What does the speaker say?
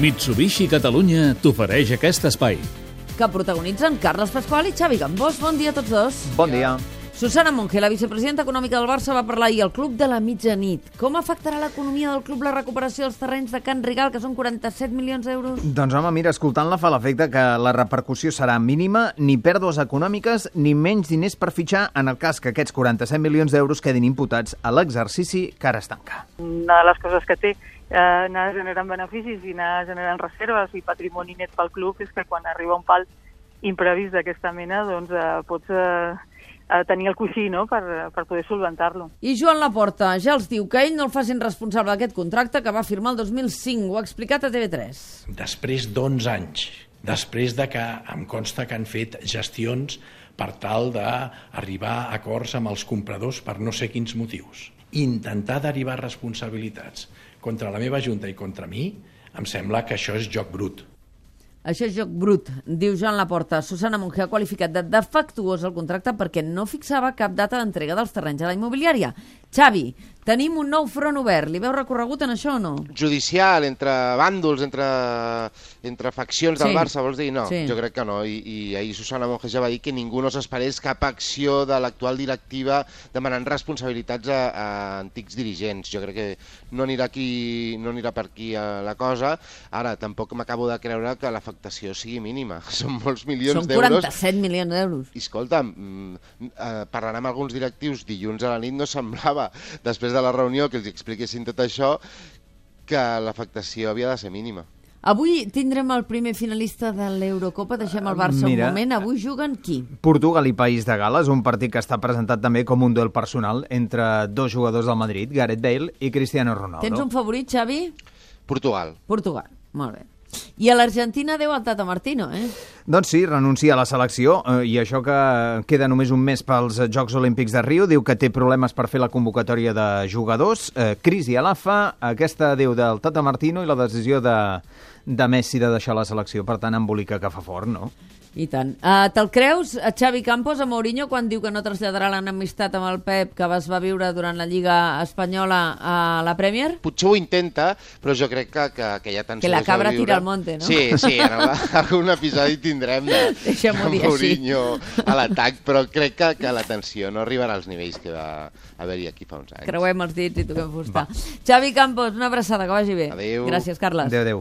Mitsubishi Catalunya t'ofereix aquest espai. que protagonitzen Carles Pasqual i Xavi Gambós. Bon dia a tots dos. Bon dia. Susana Monge, la vicepresidenta econòmica del Barça, va parlar ahir al Club de la Mitjanit. Com afectarà l'economia del club la recuperació dels terrenys de Can Rigal, que són 47 milions d'euros? Doncs home, mira, escoltant-la fa l'efecte que la repercussió serà mínima, ni pèrdues econòmiques, ni menys diners per fitxar en el cas que aquests 47 milions d'euros quedin imputats a l'exercici que ara es tanca. una de les coses que té eh, anar generant beneficis i anar generant reserves i patrimoni net pel club és que quan arriba un pal imprevist d'aquesta mena doncs eh, pots eh, eh, tenir el coixí no? per, per poder solventar-lo. I Joan Laporta ja els diu que ell no el facin responsable d'aquest contracte que va firmar el 2005. Ho ha explicat a TV3. després d'11 anys, després de que em consta que han fet gestions per tal d'arribar a acords amb els compradors per no sé quins motius. Intentar derivar responsabilitats contra la meva Junta i contra mi, em sembla que això és joc brut. Això és joc brut, diu Joan Laporta. Susana Monge ha qualificat de defectuós el contracte perquè no fixava cap data d'entrega dels terrenys a la immobiliària. Xavi, tenim un nou front obert. Li veu recorregut en això o no? judicial, entre bàndols, entre, entre faccions del Sí. Barça, vols dir? No, Sí. jo crec que no. I, I ahir Susana Monge ja va dir que ningú no s'esperés cap acció de l'actual directiva demanant responsabilitats a, a antics dirigents. Jo crec que no anirà, aquí, no anirà per aquí eh, la cosa. Ara, tampoc m'acabo de creure que l'afectació sigui mínima. Són molts milions Són d'euros. 47 milions d'euros. I escolta, mm, eh, parlant amb alguns directius dilluns a la nit no semblava, després de la reunió, que els expliquessin tot això, que l'afectació havia de ser mínima. Avui tindrem el primer finalista de l'Eurocopa. Deixem el Barça Mira. un moment. Avui juguen qui? Portugal i País de Gales, un partit que està presentat també com un duel personal entre dos jugadors del Madrid, Gareth Bale i Cristiano Ronaldo. Tens un favorit, Xavi? Portugal. Portugal. Molt bé. I a l'Argentina deu el Tata Martino, eh? Doncs sí, renuncia a la selecció eh, i això que queda només un mes pels Jocs Olímpics de Rio, diu que té problemes per fer la convocatòria de jugadors. Eh, crisi a l'AFA, aquesta diu del Tata Martino i la decisió de, de Messi de deixar la selecció. Per tant, embolica que fa fort, no? I tant. Uh, Te'l creus, a Xavi Campos, a Mourinho, quan diu que no traslladarà l'enemistat amb el Pep que es va viure durant la Lliga Espanyola a la Premier? Potser ho intenta, però jo crec que, que aquella tensió... Que la va cabra viure- tira al monte, no? Sí, sí, en el, algun episodi tindrem de, de dir així. Mourinho a l'atac, però crec que, que la tensió no arribarà als nivells que va haver-hi aquí fa uns anys. Creuem els dits i toquem fusta. Xavi Campos, una abraçada, que vagi bé. Adéu. Gràcies, Carles. Adéu, adéu.